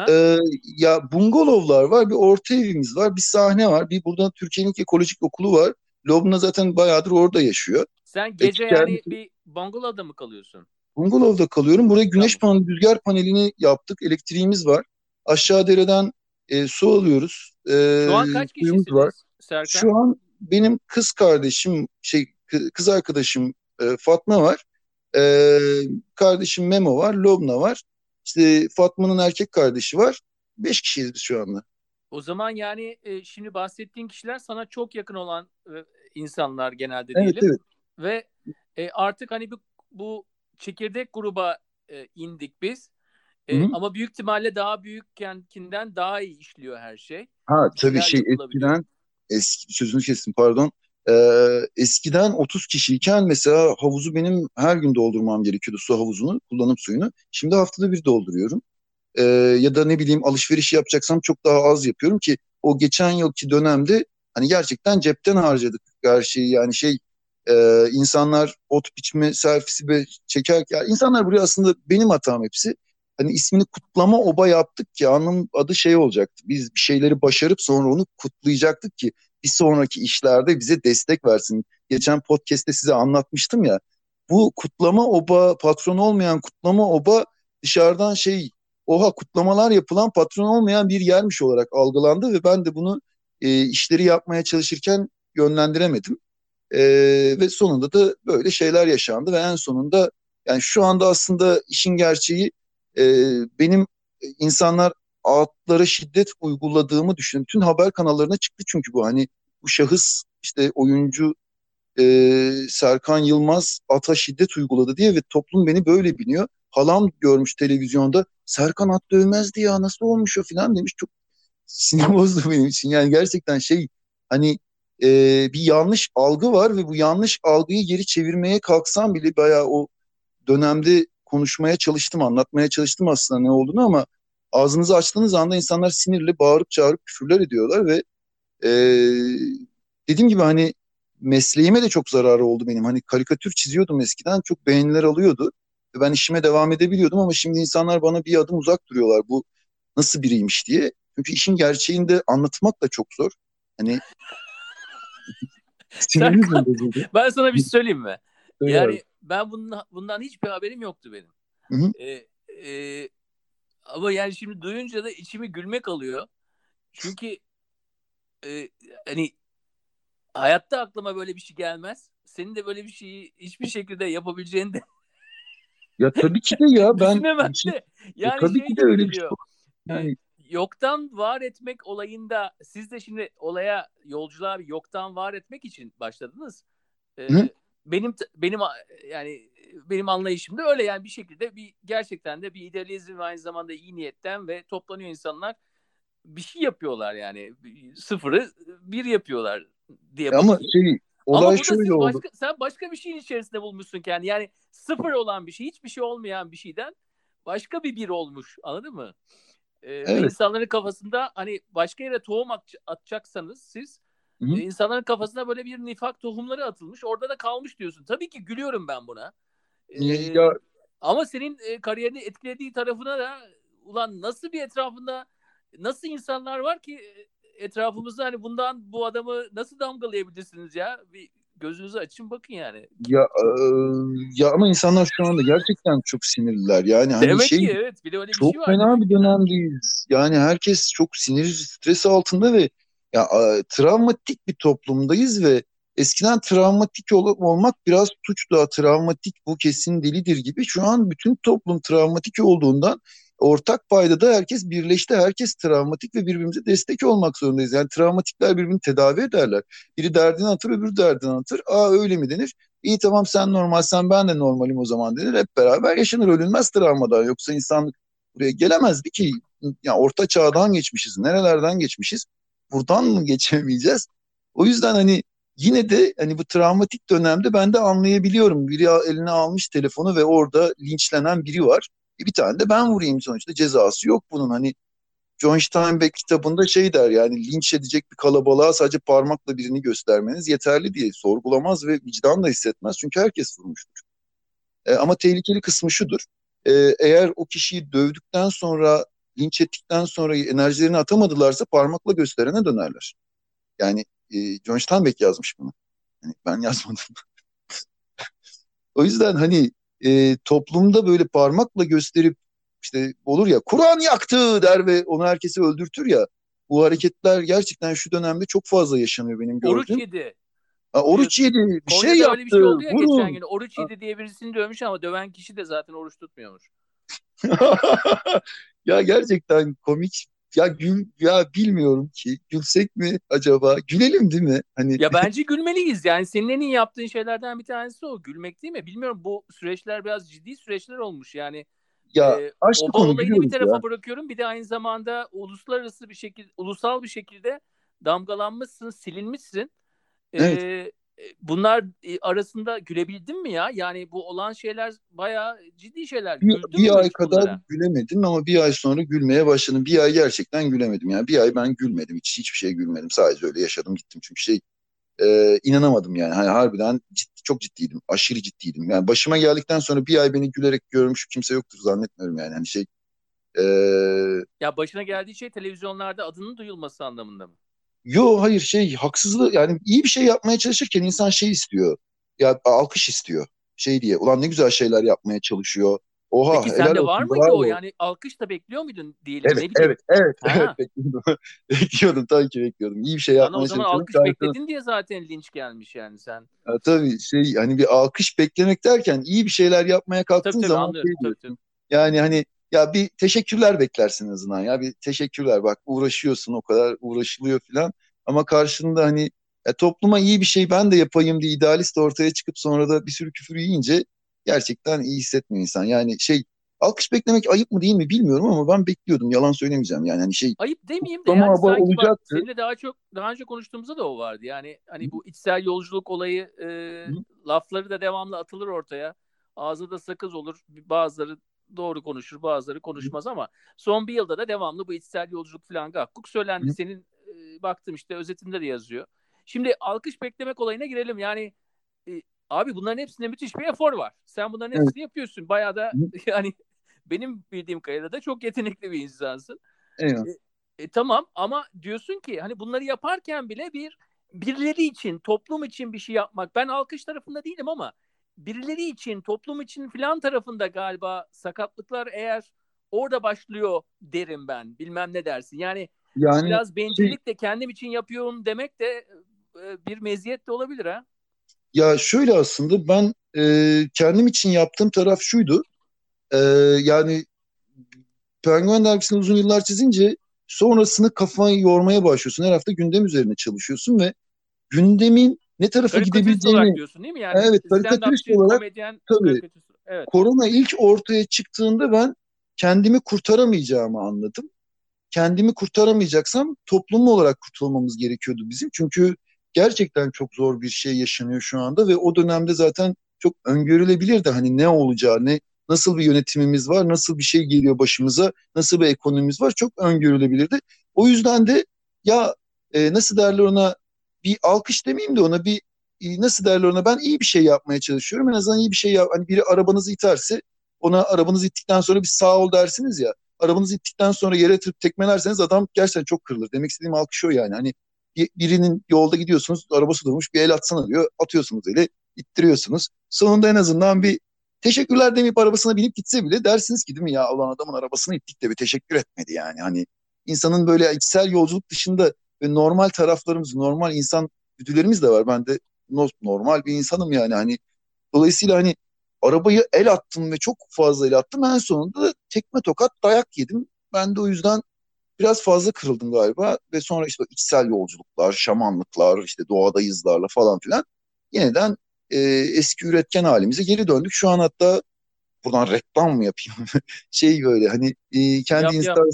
S1: e, ya bungalovlar var, bir orta evimiz var, bir sahne var, bir burada Türkiye'nin ekolojik okulu var. Lobna zaten bayağıdır orada yaşıyor.
S2: Sen gece Ekler, yani bir bungalovda mı kalıyorsun?
S1: Bungalovda kalıyorum. Buraya güneş paneli, rüzgar panelini yaptık. Elektriğimiz var. Aşağı dereden e, su alıyoruz.
S2: E, Şu an kaç kişisiniz var. Serkan?
S1: Şu an benim kız kardeşim, şey kız arkadaşım e, Fatma var. E, kardeşim Memo var, Lobna var. İşte Fatma'nın erkek kardeşi var. Beş kişiyiz biz şu anda.
S2: O zaman yani e, şimdi bahsettiğin kişiler sana çok yakın olan e, insanlar genelde diyelim. Evet, evet. Ve e, artık hani bu, bu çekirdek gruba e, indik biz. E, ama büyük ihtimalle daha büyükkenkinden daha iyi işliyor her şey.
S1: Ha tabii şey eskiden eski sözünü kestim pardon. Ee, eskiden 30 kişiyken mesela havuzu benim her gün doldurmam gerekiyordu su havuzunu, kullanım suyunu. Şimdi haftada bir dolduruyorum. Ee, ya da ne bileyim alışveriş yapacaksam çok daha az yapıyorum ki o geçen yılki dönemde hani gerçekten cepten harcadık her şeyi yani şey e, insanlar ot biçme servisi çekerken insanlar buraya aslında benim hatam hepsi hani ismini kutlama oba yaptık ki anlam adı şey olacaktı. Biz bir şeyleri başarıp sonra onu kutlayacaktık ki bir sonraki işlerde bize destek versin. Geçen podcast'te size anlatmıştım ya. Bu kutlama oba, patron olmayan kutlama oba dışarıdan şey oha kutlamalar yapılan patron olmayan bir yermiş olarak algılandı ve ben de bunu e, işleri yapmaya çalışırken yönlendiremedim. E, ve sonunda da böyle şeyler yaşandı ve en sonunda yani şu anda aslında işin gerçeği e, benim insanlar atlara şiddet uyguladığımı düşünüyorum. Bütün haber kanallarına çıktı çünkü bu hani bu şahıs işte oyuncu e, Serkan Yılmaz ata şiddet uyguladı diye ve toplum beni böyle biliyor. Halam görmüş televizyonda Serkan at dövmezdi ya nasıl olmuş o falan demiş. Çok sinir bozdu benim için. Yani gerçekten şey hani e, bir yanlış algı var ve bu yanlış algıyı geri çevirmeye kalksam bile bayağı o dönemde konuşmaya çalıştım, anlatmaya çalıştım aslında ne olduğunu ama ağzınızı açtığınız anda insanlar sinirli bağırıp çağırıp küfürler ediyorlar ve e, dediğim gibi hani mesleğime de çok zararı oldu benim. Hani karikatür çiziyordum eskiden çok beğeniler alıyordu. ve ben işime devam edebiliyordum ama şimdi insanlar bana bir adım uzak duruyorlar. Bu nasıl biriymiş diye. Çünkü işin gerçeğini de anlatmak da çok zor. Hani mi bozuldu?
S2: Ben sana bir şey söyleyeyim mi?
S1: Söyle
S2: yani
S1: abi.
S2: ben bundan, bundan hiçbir haberim yoktu benim.
S1: Hı hı.
S2: Ee, e, ama yani şimdi duyunca da içimi gülmek alıyor. Çünkü e, hani hayatta aklıma böyle bir şey gelmez. Senin de böyle bir şeyi hiçbir şekilde yapabileceğini de
S1: Ya tabii ki de ya ben
S2: de. Yani
S1: tabii
S2: şey
S1: ki de öyle bir şey. Yani
S2: Yoktan var etmek olayında siz de şimdi olaya yolculuğa bir yoktan var etmek için başladınız. Ee,
S1: Hı.
S2: benim benim yani benim anlayışım da öyle yani bir şekilde bir gerçekten de bir idealizm ve aynı zamanda iyi niyetten ve toplanıyor insanlar bir şey yapıyorlar yani sıfırı bir yapıyorlar diye
S1: ama
S2: bakayım.
S1: şey
S2: Ama
S1: olay
S2: siz
S1: şöyle oldu.
S2: başka, sen başka bir şeyin içerisinde bulmuşsun kendini. Yani sıfır olan bir şey, hiçbir şey olmayan bir şeyden başka bir bir olmuş. Anladın mı? Ee, ve
S1: Evet.
S2: insanların kafasında hani başka yere tohum at- atacaksanız siz
S1: Hı hı.
S2: e, insanların kafasına böyle bir nifak tohumları atılmış. Orada da kalmış diyorsun. Tabii ki gülüyorum ben buna. Ee,
S1: Ya
S2: ama senin e, kariyerini etkilediği tarafına da ulan nasıl bir etrafında nasıl insanlar var ki e, etrafımızda hani bundan bu adamı nasıl damgalayabilirsiniz ya? Bir gözünüzü açın bakın yani.
S1: ya e, ya ama insanlar şu anda gerçekten çok sinirliler. Yani hani
S2: Demek
S1: şey
S2: ki evet bir de öyle bir
S1: çok
S2: şey var.
S1: fena
S2: demek
S1: bir dönemdeyiz. Yani herkes çok sinir stresi altında ve ya e, travmatik bir toplumdayız ve eskiden travmatik ol- olmak biraz suçlu. Travmatik bu kesin delidir gibi. Şu an bütün toplum travmatik olduğundan ortak paydada herkes birleşti. Herkes travmatik ve birbirimize destek olmak zorundayız. Yani travmatikler birbirini tedavi ederler. Biri derdini anlatır, öbürü derdini anlatır. Aa öyle mi denir? İyi tamam sen normalsen ben de normalim o zaman denir. Hep beraber yaşanır. Ölünmez travmadan. Yoksa insanlık buraya gelemezdi ki. Ya orta çağdan geçmişiz. Nerelerden geçmişiz? Buradan mı geçemeyeceğiz? O yüzden hani yine de hani bu travmatik dönemde ben de anlayabiliyorum. Biri eline almış telefonu ve orada linçlenen biri var. Bir tane de ben vurayım sonuçta cezası yok bunun. Hani John Steinbeck kitabında şey der yani linç edecek bir kalabalığa sadece parmakla birini göstermeniz yeterli diye sorgulamaz ve vicdan da hissetmez çünkü herkes vurmuştur. E, ama tehlikeli kısmı şudur. E, eğer o kişiyi dövdükten sonra linç ettikten sonra enerjilerini atamadılarsa parmakla gösterene dönerler. Yani e, John Steinbeck yazmış bunu. Yani ben yazmadım. O yüzden hani e, toplumda böyle parmakla gösterip işte olur ya Kur'an yaktı der ve onu herkesi öldürtür ya. Bu hareketler gerçekten şu dönemde çok fazla yaşanıyor benim
S2: Oruç
S1: gördüğüm.
S2: yedi.
S1: Ha, oruç yedi, bir şey
S2: Konya'da öyle bir şey
S1: yaptı,
S2: oldu ya geçen
S1: vurun.
S2: gün. Oruç yedi diye birisini dövmüş ama döven kişi de zaten oruç tutmuyormuş.
S1: ya gerçekten komik. Ya gül, ya bilmiyorum ki gülsek mi acaba? Gülelim değil mi? Hani
S2: Ya bence gülmeliyiz. Yani senin en iyi yaptığın şeylerden bir tanesi o. Gülmek değil mi? Bilmiyorum bu süreçler biraz ciddi süreçler olmuş. Yani
S1: ya
S2: e,
S1: aşkı
S2: oba
S1: konu
S2: olayını bir tarafa
S1: ya.
S2: bırakıyorum. Bir de aynı zamanda uluslararası bir şekilde, ulusal bir şekilde damgalanmışsın, silinmişsin.
S1: Evet.
S2: e, bunlar e, arasında gülebildin mi ya? Yani bu olan şeyler bayağı ciddi şeyler.
S1: Bir,
S2: Güldün mü
S1: bir ay kadar
S2: bunlara?
S1: gülemedim ama bir ay sonra gülmeye başladım. Bir ay gerçekten gülemedim. Yani bir ay ben gülmedim. Hiç hiçbir şey gülmedim. Sadece öyle yaşadım gittim. Çünkü şey e, inanamadım yani. Hani harbiden ciddi, çok ciddiydim. Aşırı ciddiydim. Yani başıma geldikten sonra bir ay beni gülerek görmüş kimse yoktur zannetmiyorum yani. Hani şey e,
S2: Ya başına geldiği şey televizyonlarda adının duyulması anlamında mı?
S1: Yo hayır şey haksızlığı yani iyi bir şey yapmaya çalışırken insan şey istiyor. Ya alkış istiyor. Şey diye. Ulan ne güzel şeyler yapmaya çalışıyor. Oha
S2: Peki sende
S1: olsun,
S2: var mıydı
S1: bravo.
S2: o? Yani alkış da bekliyor muydun diyelim?
S1: Evet,
S2: ne
S1: evet, evet,
S2: Ha.
S1: evet bekliyordum. bekliyordum tabii ki bekliyordum. İyi bir şey yapmaya
S2: o zaman alkış bekledin diye zaten linç gelmiş yani sen.
S1: Ha, tabii şey hani bir alkış beklemek derken iyi bir şeyler yapmaya kalktığın
S2: Tabii tabii
S1: zaman
S2: anlıyorum.
S1: şey
S2: Tabii, tabii.
S1: Yani hani ya bir teşekkürler beklersin en azından ya bir teşekkürler bak uğraşıyorsun o kadar uğraşılıyor filan ama karşında hani ya topluma iyi bir şey ben de yapayım diye idealist ortaya çıkıp sonra da bir sürü küfür yiyince gerçekten iyi hissetmiyor insan. Yani şey alkış beklemek ayıp mı değil mi bilmiyorum ama ben bekliyordum yalan söylemeyeceğim yani hani şey
S2: Ayıp demeyeyim de yani sanki bak
S1: olacaktı.
S2: seninle daha çok daha önce konuştuğumuzda da o vardı. Yani hani bu içsel yolculuk olayı e, lafları da devamlı atılır ortaya. Ağzı da sakız olur. Bazıları doğru konuşur, bazıları konuşmaz ama son bir yılda da devamlı bu içsel yolculuk falan gakkuk söylendi. Senin e, baktım işte özetinde de yazıyor. Şimdi alkış beklemek olayına girelim. Yani e, Abi bunların hepsinde müthiş bir efor var. Sen bunların hepsini evet. yapıyorsun. Bayağı da yani benim bildiğim kadarıyla da çok yetenekli bir insansın.
S1: Evet.
S2: E, e, tamam ama diyorsun ki hani bunları yaparken bile bir birileri için, toplum için bir şey yapmak. Ben alkış tarafında değilim ama birileri için, toplum için filan tarafında galiba sakatlıklar eğer orada başlıyor derim ben. Bilmem ne dersin. Yani, yani biraz bencillik de kendim için yapıyorum demek de e, bir meziyet de olabilir ha.
S1: Ya şöyle aslında ben e, kendim için yaptığım taraf şuydu. E, yani Penguen dergisini uzun yıllar çizince sonrasını kafayı yormaya başlıyorsun. Her hafta gündem üzerine çalışıyorsun ve gündemin ne tarafa gidebileceğini olarak
S2: diyorsun değil mi? Yani
S1: evet, karikatürist olarak komedyen, tabii. Evet. Korona ilk ortaya çıktığında ben kendimi kurtaramayacağımı anladım. Kendimi kurtaramayacaksam toplum olarak kurtulmamız gerekiyordu bizim. Çünkü gerçekten çok zor bir şey yaşanıyor şu anda ve o dönemde zaten çok öngörülebilirdi hani ne olacağı, ne nasıl bir yönetimimiz var, nasıl bir şey geliyor başımıza, nasıl bir ekonomimiz var çok öngörülebilirdi. O yüzden de ya e, nasıl derler ona bir alkış demeyeyim de ona bir e, nasıl derler ona ben iyi bir şey yapmaya çalışıyorum. En azından iyi bir şey yap. Hani biri arabanızı iterse ona arabanızı ittikten sonra bir sağ ol dersiniz ya. Arabanızı ittikten sonra yere yatırıp tekmelerseniz adam gerçekten çok kırılır. Demek istediğim alkış o yani. Hani birinin yolda gidiyorsunuz arabası durmuş bir el atsana diyor. Atıyorsunuz eli ittiriyorsunuz. Sonunda en azından bir teşekkürler demeyip arabasına binip gitse bile dersiniz ki değil mi ya olan adamın arabasını ittik de bir teşekkür etmedi yani. Hani insanın böyle içsel yolculuk dışında ve normal taraflarımız, normal insan güdülerimiz de var. Ben de normal bir insanım yani hani dolayısıyla hani arabayı el attım ve çok fazla el attım. En sonunda da tekme tokat dayak yedim. Ben de o yüzden biraz fazla kırıldım galiba ve sonra işte içsel yolculuklar, şamanlıklar, işte doğada izlarla falan filan yeniden e, eski üretken halimize geri döndük. Şu an hatta buradan reklam mı yapayım? şey böyle hani e, kendi yap, Insta- yap.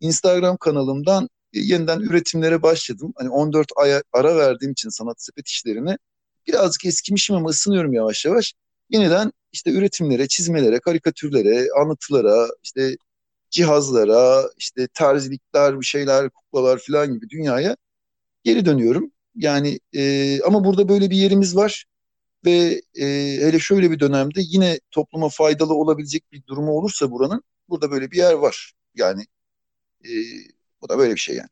S1: Instagram kanalımdan yeniden üretimlere başladım. Hani 14 aya ara verdiğim için sanat sepet işlerine birazcık eskimişim ama ısınıyorum yavaş yavaş. Yeniden işte üretimlere, çizmelere, karikatürlere, anlatılara, işte cihazlara, işte terzilikler, bir şeyler, kuklalar falan gibi dünyaya geri dönüyorum. Yani e, ama burada böyle bir yerimiz var ve e, hele şöyle bir dönemde yine topluma faydalı olabilecek bir durumu olursa buranın burada böyle bir yer var. Yani e, bu da böyle bir şey yani.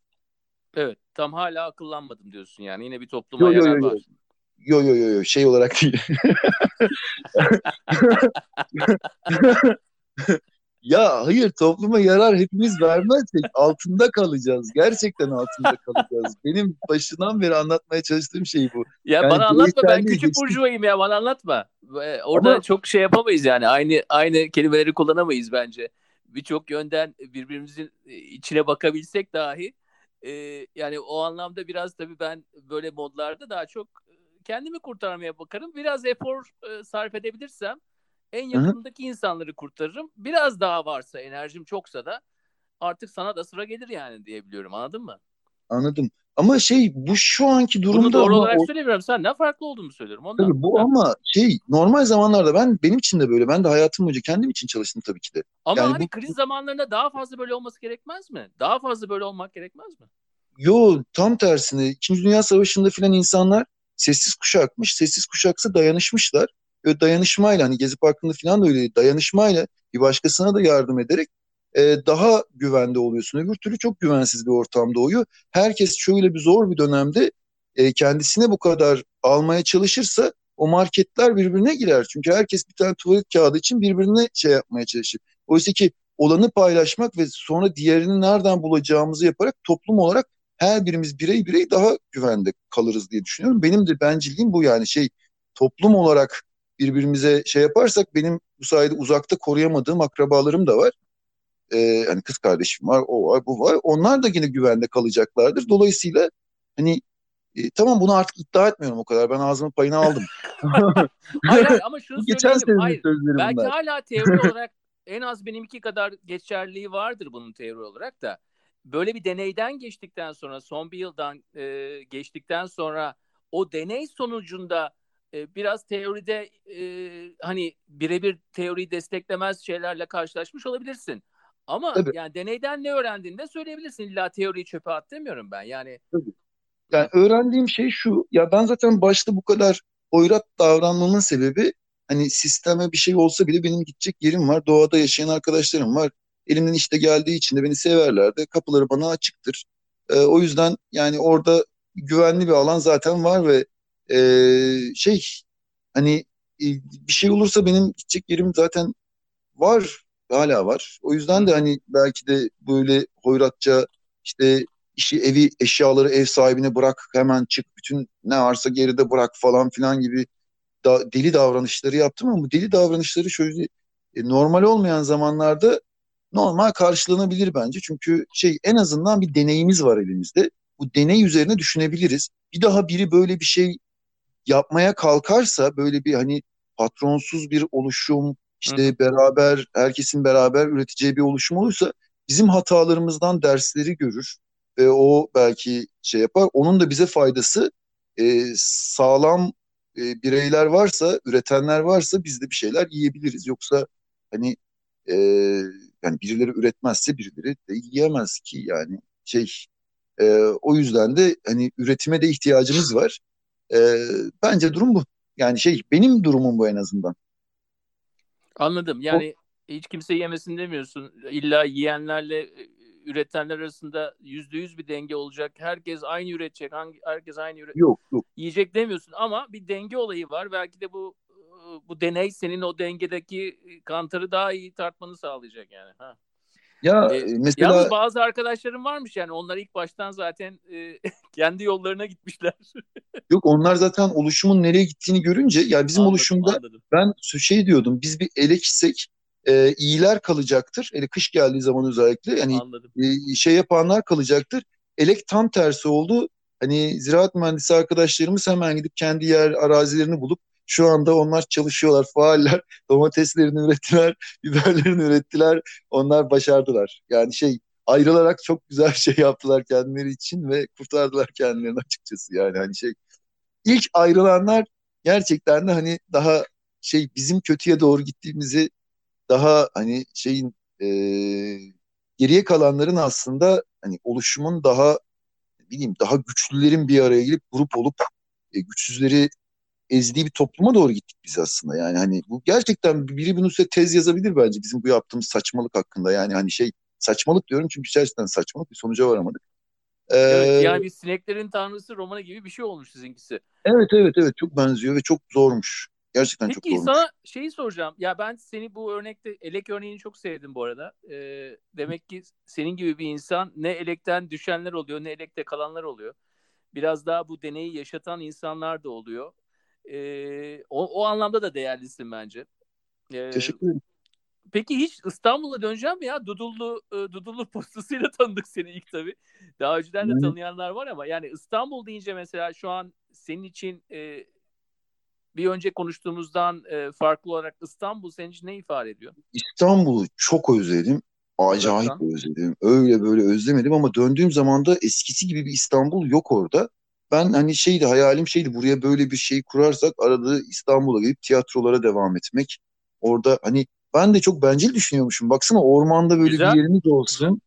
S2: Evet tam hala akıllanmadım diyorsun yani yine bir topluma yo, yo, yarar yo, yo. var.
S1: Yo yo yo yo şey olarak değil. Ya hayır topluma yarar hepimiz vermezsek altında kalacağız. Gerçekten altında kalacağız. Benim başından beri anlatmaya çalıştığım şey bu.
S2: Ya yani bana anlatma ben küçük geçtim. burjuvayım ya bana anlatma. Orada Ama... çok şey yapamayız yani. Aynı aynı kelimeleri kullanamayız bence. Birçok yönden birbirimizin içine bakabilsek dahi e, yani o anlamda biraz tabii ben böyle modlarda daha çok kendimi kurtarmaya bakarım. Biraz efor e, sarf edebilirsem en yakındaki Hı-hı. insanları kurtarırım. Biraz daha varsa enerjim çoksa da artık sana da sıra gelir yani diyebiliyorum. Anladın mı?
S1: Anladım. Ama şey bu şu anki durumda Bunu
S2: doğru olarak o... söylemiyorum. Sen ne farklı olduğunu söylüyorum. Ondan.
S1: Tabii bu ama şey normal zamanlarda ben benim için de böyle. Ben de hayatım boyunca kendim için çalıştım tabii ki de.
S2: Ama yani hani bu... kriz zamanlarında daha fazla böyle olması gerekmez mi? Daha fazla böyle olmak gerekmez mi?
S1: Yo tam tersine. İkinci Dünya Savaşı'nda filan insanlar sessiz kuşakmış. Sessiz kuşaksa dayanışmışlar ve dayanışmayla hani Gezi Parkı'nda falan da öyle dayanışmayla bir başkasına da yardım ederek e, daha güvende oluyorsun. Öbür türlü çok güvensiz bir ortam doğuyor. Herkes şöyle bir zor bir dönemde e, kendisine bu kadar almaya çalışırsa o marketler birbirine girer. Çünkü herkes bir tane tuvalet kağıdı için birbirine şey yapmaya çalışır. Oysa ki olanı paylaşmak ve sonra diğerini nereden bulacağımızı yaparak toplum olarak her birimiz birey birey daha güvende kalırız diye düşünüyorum. Benim de bencilliğim bu yani şey toplum olarak birbirimize şey yaparsak benim bu sayede uzakta koruyamadığım akrabalarım da var. Ee, hani kız kardeşim var, o var, bu var. Onlar da yine güvende kalacaklardır. Dolayısıyla hani e, tamam bunu artık iddia etmiyorum o kadar. Ben ağzımın payını aldım.
S2: hayır, hayır ama şunu Geçen söyleyelim. Hayır, belki bunlar. hala teori olarak en az benimki kadar geçerliği vardır bunun teori olarak da. Böyle bir deneyden geçtikten sonra son bir yıldan e, geçtikten sonra o deney sonucunda e, biraz teoride e, hani birebir teoriyi desteklemez şeylerle karşılaşmış olabilirsin. Ama Tabii. yani deneyden ne öğrendiğini de söyleyebilirsin. İlla teoriyi çöpe at demiyorum ben. Yani
S1: Tabii. Yani öğrendiğim şey şu. Ya ben zaten başta bu kadar hoyrat davranmamın sebebi hani sisteme bir şey olsa bile benim gidecek yerim var. Doğada yaşayan arkadaşlarım var. Elimden işte geldiği için de beni severler de kapıları bana açıktır. E, o yüzden yani orada güvenli bir alan zaten var ve e, şey hani e, bir şey olursa benim gidecek yerim zaten var hala var. O yüzden de hani belki de böyle hoyratça işte işi evi eşyaları ev sahibine bırak hemen çık bütün ne varsa geride bırak falan filan gibi da, deli davranışları yaptım ama bu deli davranışları şöyle e, normal olmayan zamanlarda normal karşılanabilir bence. Çünkü şey en azından bir deneyimiz var elimizde. Bu deney üzerine düşünebiliriz. Bir daha biri böyle bir şey yapmaya kalkarsa böyle bir hani patronsuz bir oluşum işte Hı. beraber herkesin beraber üreteceği bir oluşum olursa bizim hatalarımızdan dersleri görür ve o belki şey yapar. Onun da bize faydası e, sağlam e, bireyler varsa, üretenler varsa biz de bir şeyler yiyebiliriz. Yoksa hani e, yani birileri üretmezse birileri de yiyemez ki yani şey e, o yüzden de hani üretime de ihtiyacımız var. E, bence durum bu. Yani şey benim durumum bu en azından.
S2: Anladım. Yani o... hiç kimse yemesin demiyorsun. İlla yiyenlerle e, üretenler arasında yüzde yüz bir denge olacak. Herkes aynı üretecek. Hangi, herkes aynı üret
S1: yok, yok.
S2: yiyecek demiyorsun ama bir denge olayı var. Belki de bu bu deney senin o dengedeki kantarı daha iyi tartmanı sağlayacak yani. Ha.
S1: Ya ee, mesela
S2: yalnız bazı arkadaşlarım varmış yani onlar ilk baştan zaten e, kendi yollarına gitmişler.
S1: Yok onlar zaten oluşumun nereye gittiğini görünce yani bizim anladım, oluşumda anladım. ben şey diyordum biz bir ele gitsek e, iyiler kalacaktır. Ele kış geldiği zaman özellikle yani e, şey yapanlar kalacaktır. Elek tam tersi oldu. Hani ziraat mühendisi arkadaşlarımız hemen gidip kendi yer arazilerini bulup şu anda onlar çalışıyorlar, faaller. Domateslerini ürettiler, biberlerini ürettiler. Onlar başardılar. Yani şey ayrılarak çok güzel şey yaptılar kendileri için ve kurtardılar kendilerini açıkçası. Yani hani şey ilk ayrılanlar gerçekten de hani daha şey bizim kötüye doğru gittiğimizi daha hani şeyin e, geriye kalanların aslında hani oluşumun daha bileyim daha güçlülerin bir araya gelip grup olup e, güçsüzleri ezdiği bir topluma doğru gittik biz aslında. Yani hani bu gerçekten biri bunun üstüne tez yazabilir bence bizim bu yaptığımız saçmalık hakkında. Yani hani şey saçmalık diyorum çünkü gerçekten saçmalık bir sonuca varamadık.
S2: Ee, evet, yani bir sineklerin tanrısı romanı gibi bir şey olmuş sizinkisi.
S1: Evet evet evet çok benziyor ve çok zormuş. Gerçekten
S2: Peki,
S1: çok zormuş.
S2: Peki sana şeyi soracağım. Ya ben seni bu örnekte elek örneğini çok sevdim bu arada. Ee, demek ki senin gibi bir insan ne elekten düşenler oluyor ne elekte kalanlar oluyor. Biraz daha bu deneyi yaşatan insanlar da oluyor. Ee, o, o anlamda da değerlisin bence.
S1: Ee, Teşekkür ederim.
S2: Peki hiç İstanbul'a döneceğim mi ya? Dudullu e, Dudullu postasıyla tanıdık seni ilk tabii. Daha önceden de yani. tanıyanlar var ama yani İstanbul deyince mesela şu an senin için e, bir önce konuştuğumuzdan e, farklı olarak İstanbul senin için ne ifade ediyor?
S1: İstanbul'u çok özledim. Acayip Zaten. özledim. Öyle böyle özlemedim ama döndüğüm zaman da eskisi gibi bir İstanbul yok orada. Ben hani şeydi hayalim şeydi buraya böyle bir şey kurarsak arada İstanbul'a gelip tiyatrolara devam etmek. Orada hani ben de çok bencil düşünüyormuşum. Baksana ormanda böyle güzel. bir yerimiz olsun. Güzel.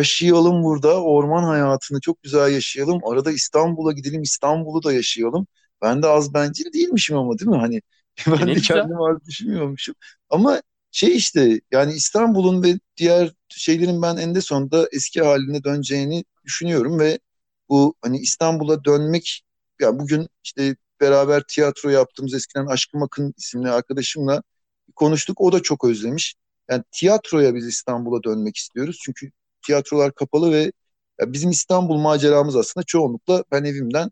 S1: Yaşayalım burada orman hayatını çok güzel yaşayalım. Arada İstanbul'a gidelim İstanbul'u da yaşayalım. Ben de az bencil değilmişim ama değil mi? Hani ben e de kendimi az düşünmüyormuşum. Ama şey işte yani İstanbul'un ve diğer şeylerin ben en de sonunda eski haline döneceğini düşünüyorum ve bu hani İstanbul'a dönmek ya bugün işte beraber tiyatro yaptığımız eskiden Aşkım Akın isimli arkadaşımla konuştuk. O da çok özlemiş. Yani tiyatroya biz İstanbul'a dönmek istiyoruz. Çünkü tiyatrolar kapalı ve bizim İstanbul maceramız aslında çoğunlukla ben evimden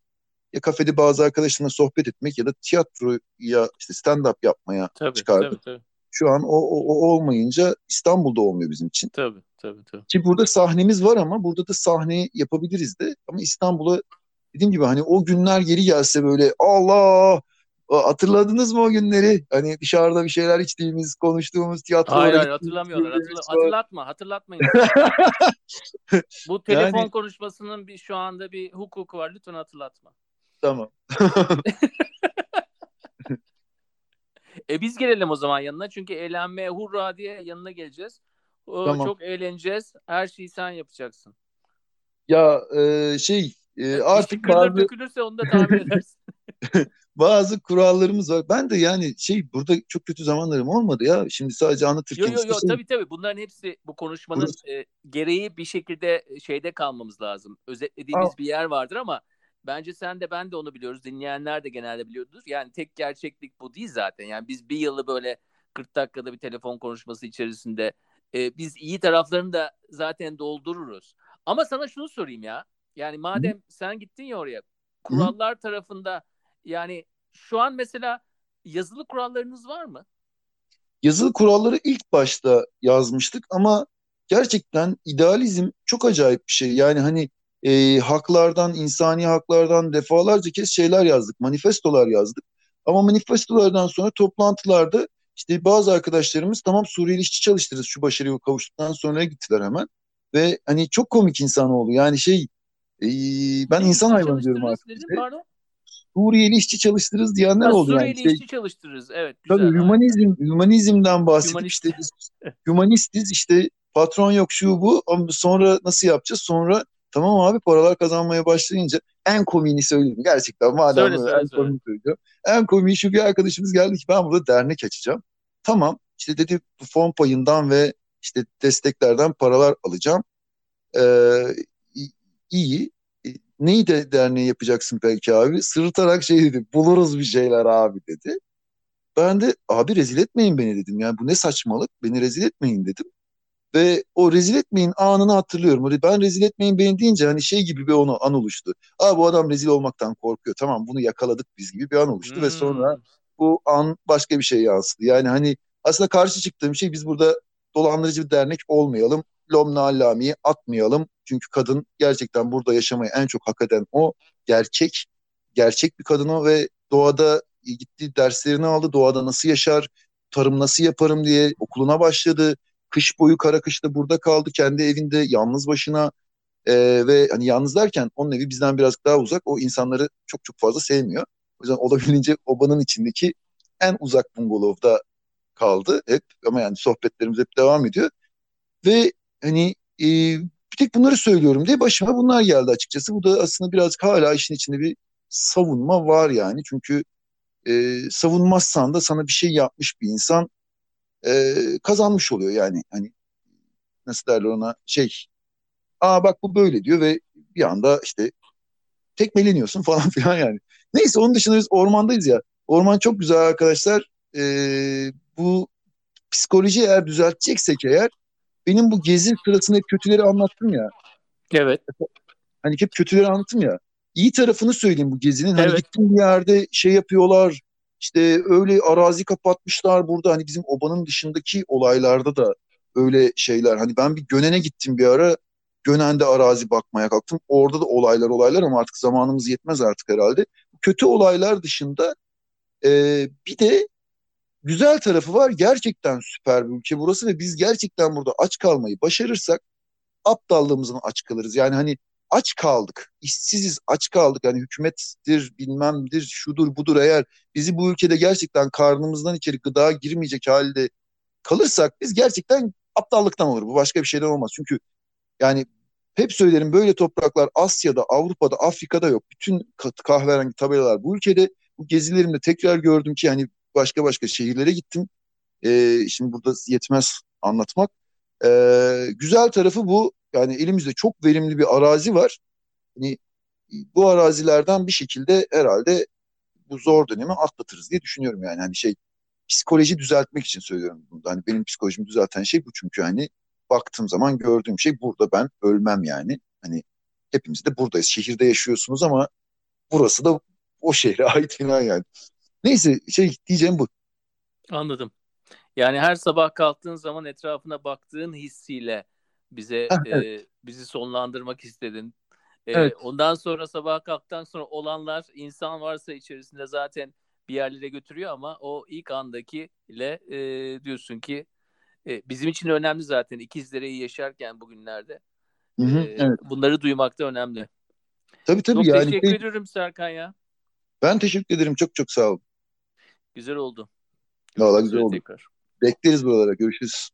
S1: ya kafede bazı arkadaşlarımla sohbet etmek ya da tiyatroya işte stand-up yapmaya tabii, çıkardık. Tabii, tabii. Şu an o, o, o olmayınca İstanbul'da olmuyor bizim için.
S2: Tabii tabii tabii.
S1: Ki burada sahnemiz var ama burada da sahne yapabiliriz de. Ama İstanbul'a dediğim gibi hani o günler geri gelse böyle Allah hatırladınız mı o günleri? Hani dışarıda bir şeyler içtiğimiz, konuştuğumuz tiyatrolara
S2: Hayır, hayır hatırlamıyorlar. Hatırla, hatırlatma, hatırlatmayın. Bu telefon yani... konuşmasının bir şu anda bir hukuku var. Lütfen hatırlatma.
S1: Tamam.
S2: e biz gelelim o zaman yanına. Çünkü eğlenmeye hurra diye yanına geleceğiz. Tamam. Çok eğleneceğiz. Her şeyi sen yapacaksın.
S1: Ya e, şey e, artık
S2: bazı... dökülürse onu da tahmin edersin.
S1: bazı kurallarımız var. Ben de yani şey burada çok kötü zamanlarım olmadı ya. Şimdi sadece anlatırken.
S2: Yok yok yok tabii tabii bunların hepsi bu konuşmanın Burası... e, gereği bir şekilde şeyde kalmamız lazım. Özetlediğimiz Aa. bir yer vardır ama bence sen de ben de onu biliyoruz. Dinleyenler de genelde biliyordur. Yani tek gerçeklik bu değil zaten. Yani biz bir yılı böyle 40 dakikada bir telefon konuşması içerisinde e, biz iyi taraflarını da zaten doldururuz. Ama sana şunu sorayım ya. Yani madem Hı. sen gittin ya oraya kurallar Hı. tarafında yani şu an mesela yazılı kurallarınız var mı?
S1: Yazılı kuralları ilk başta yazmıştık ama gerçekten idealizm çok acayip bir şey. Yani hani e, haklardan, insani haklardan defalarca kez şeyler yazdık, manifestolar yazdık. Ama manifestolardan sonra toplantılarda işte bazı arkadaşlarımız tamam Suriyeli işçi çalıştırırız şu başarıya kavuştuktan sonra gittiler hemen. Ve hani çok komik insan oldu. Yani şey e, ben insan hayvanı diyorum artık. Pardon? Suriyeli işçi çalıştırırız diyenler ha, oldu.
S2: Suriyeli
S1: yani.
S2: işçi çalıştırırız evet. Güzel,
S1: tabii hümanizm, hümanizmden bahsedip Humanist. işte biz hümanistiz işte patron yok şu bu ama sonra nasıl yapacağız? Sonra tamam abi paralar kazanmaya başlayınca en komiğini söyleyeyim. Gerçekten madem söyle, söyle, en komiğini söyleyeceğim. En komiği şu bir arkadaşımız geldi ki ben burada dernek açacağım. Tamam işte dedi fon payından ve işte desteklerden paralar alacağım. Ee, iyi neyi de derneği yapacaksın belki abi? Sırıtarak şey dedi, buluruz bir şeyler abi dedi. Ben de abi rezil etmeyin beni dedim. Yani bu ne saçmalık, beni rezil etmeyin dedim. Ve o rezil etmeyin anını hatırlıyorum. Hani ben rezil etmeyin beni deyince hani şey gibi bir onu an oluştu. Aa bu adam rezil olmaktan korkuyor. Tamam bunu yakaladık biz gibi bir an oluştu. Hmm. Ve sonra bu an başka bir şey yansıdı. Yani hani aslında karşı çıktığım şey biz burada dolandırıcı bir dernek olmayalım. Lomna Allami'yi atmayalım. Çünkü kadın gerçekten burada yaşamayı en çok hak eden o. Gerçek, gerçek bir kadın o ve doğada gittiği derslerini aldı. Doğada nasıl yaşar, tarım nasıl yaparım diye okuluna başladı. Kış boyu kara kışta burada kaldı. Kendi evinde yalnız başına ee, ve hani yalnız derken onun evi bizden biraz daha uzak. O insanları çok çok fazla sevmiyor. O yüzden olabildiğince obanın içindeki en uzak bungalovda kaldı hep ama yani sohbetlerimiz hep devam ediyor. Ve hani e, bir tek bunları söylüyorum diye başıma bunlar geldi açıkçası. Bu da aslında birazcık hala işin içinde bir savunma var yani. Çünkü e, savunmazsan da sana bir şey yapmış bir insan e, kazanmış oluyor yani. Hani nasıl derler ona şey aa bak bu böyle diyor ve bir anda işte tekmeleniyorsun falan filan yani. Neyse onun dışında biz ormandayız ya. Orman çok güzel arkadaşlar. E, bu psikoloji eğer düzelteceksek eğer benim bu gezi sırasında hep kötüleri anlattım ya.
S2: Evet.
S1: Hani hep kötüleri anlattım ya. İyi tarafını söyleyeyim bu gezinin. Hani evet. gittiğim bir yerde şey yapıyorlar. İşte öyle arazi kapatmışlar burada. Hani bizim obanın dışındaki olaylarda da öyle şeyler. Hani ben bir Gönen'e gittim bir ara. Gönen'de arazi bakmaya kalktım. Orada da olaylar olaylar ama artık zamanımız yetmez artık herhalde. Kötü olaylar dışında e, bir de güzel tarafı var. Gerçekten süper bir ülke burası ve biz gerçekten burada aç kalmayı başarırsak aptallığımızın aç kalırız. Yani hani aç kaldık, işsiziz, aç kaldık. Yani hükümettir, bilmemdir, şudur budur eğer bizi bu ülkede gerçekten karnımızdan içeri gıda girmeyecek halde kalırsak biz gerçekten aptallıktan olur. Bu başka bir şeyden olmaz. Çünkü yani hep söylerim böyle topraklar Asya'da, Avrupa'da, Afrika'da yok. Bütün kahverengi tabelalar bu ülkede. Bu gezilerimde tekrar gördüm ki hani başka başka şehirlere gittim. E, şimdi burada yetmez anlatmak. E, güzel tarafı bu. Yani elimizde çok verimli bir arazi var. Hani bu arazilerden bir şekilde herhalde bu zor dönemi atlatırız diye düşünüyorum yani. Hani şey psikoloji düzeltmek için söylüyorum bunu. Hani benim psikolojimi düzelten şey bu çünkü hani baktığım zaman gördüğüm şey burada ben ölmem yani. Hani hepimiz de buradayız. Şehirde yaşıyorsunuz ama burası da o şehre ait falan yani. Neyse şey diyeceğim bu.
S2: Anladım. Yani her sabah kalktığın zaman etrafına baktığın hissiyle bize evet. e, bizi sonlandırmak istedin. E, evet. Ondan sonra sabah kalktıktan sonra olanlar insan varsa içerisinde zaten bir yerlere götürüyor ama o ilk andaki ile e, diyorsun ki e, bizim için önemli zaten ikizlere yaşarken bugünlerde. Hı hı, e, evet. Bunları duymak da önemli.
S1: Tabii tabii.
S2: Çok yani teşekkür şey... ediyorum Serkan ya.
S1: Ben teşekkür ederim. Çok çok sağ olun.
S2: Güzel oldu.
S1: Valla güzel oldu. Tekrar. Bekleriz buralara. Görüşürüz.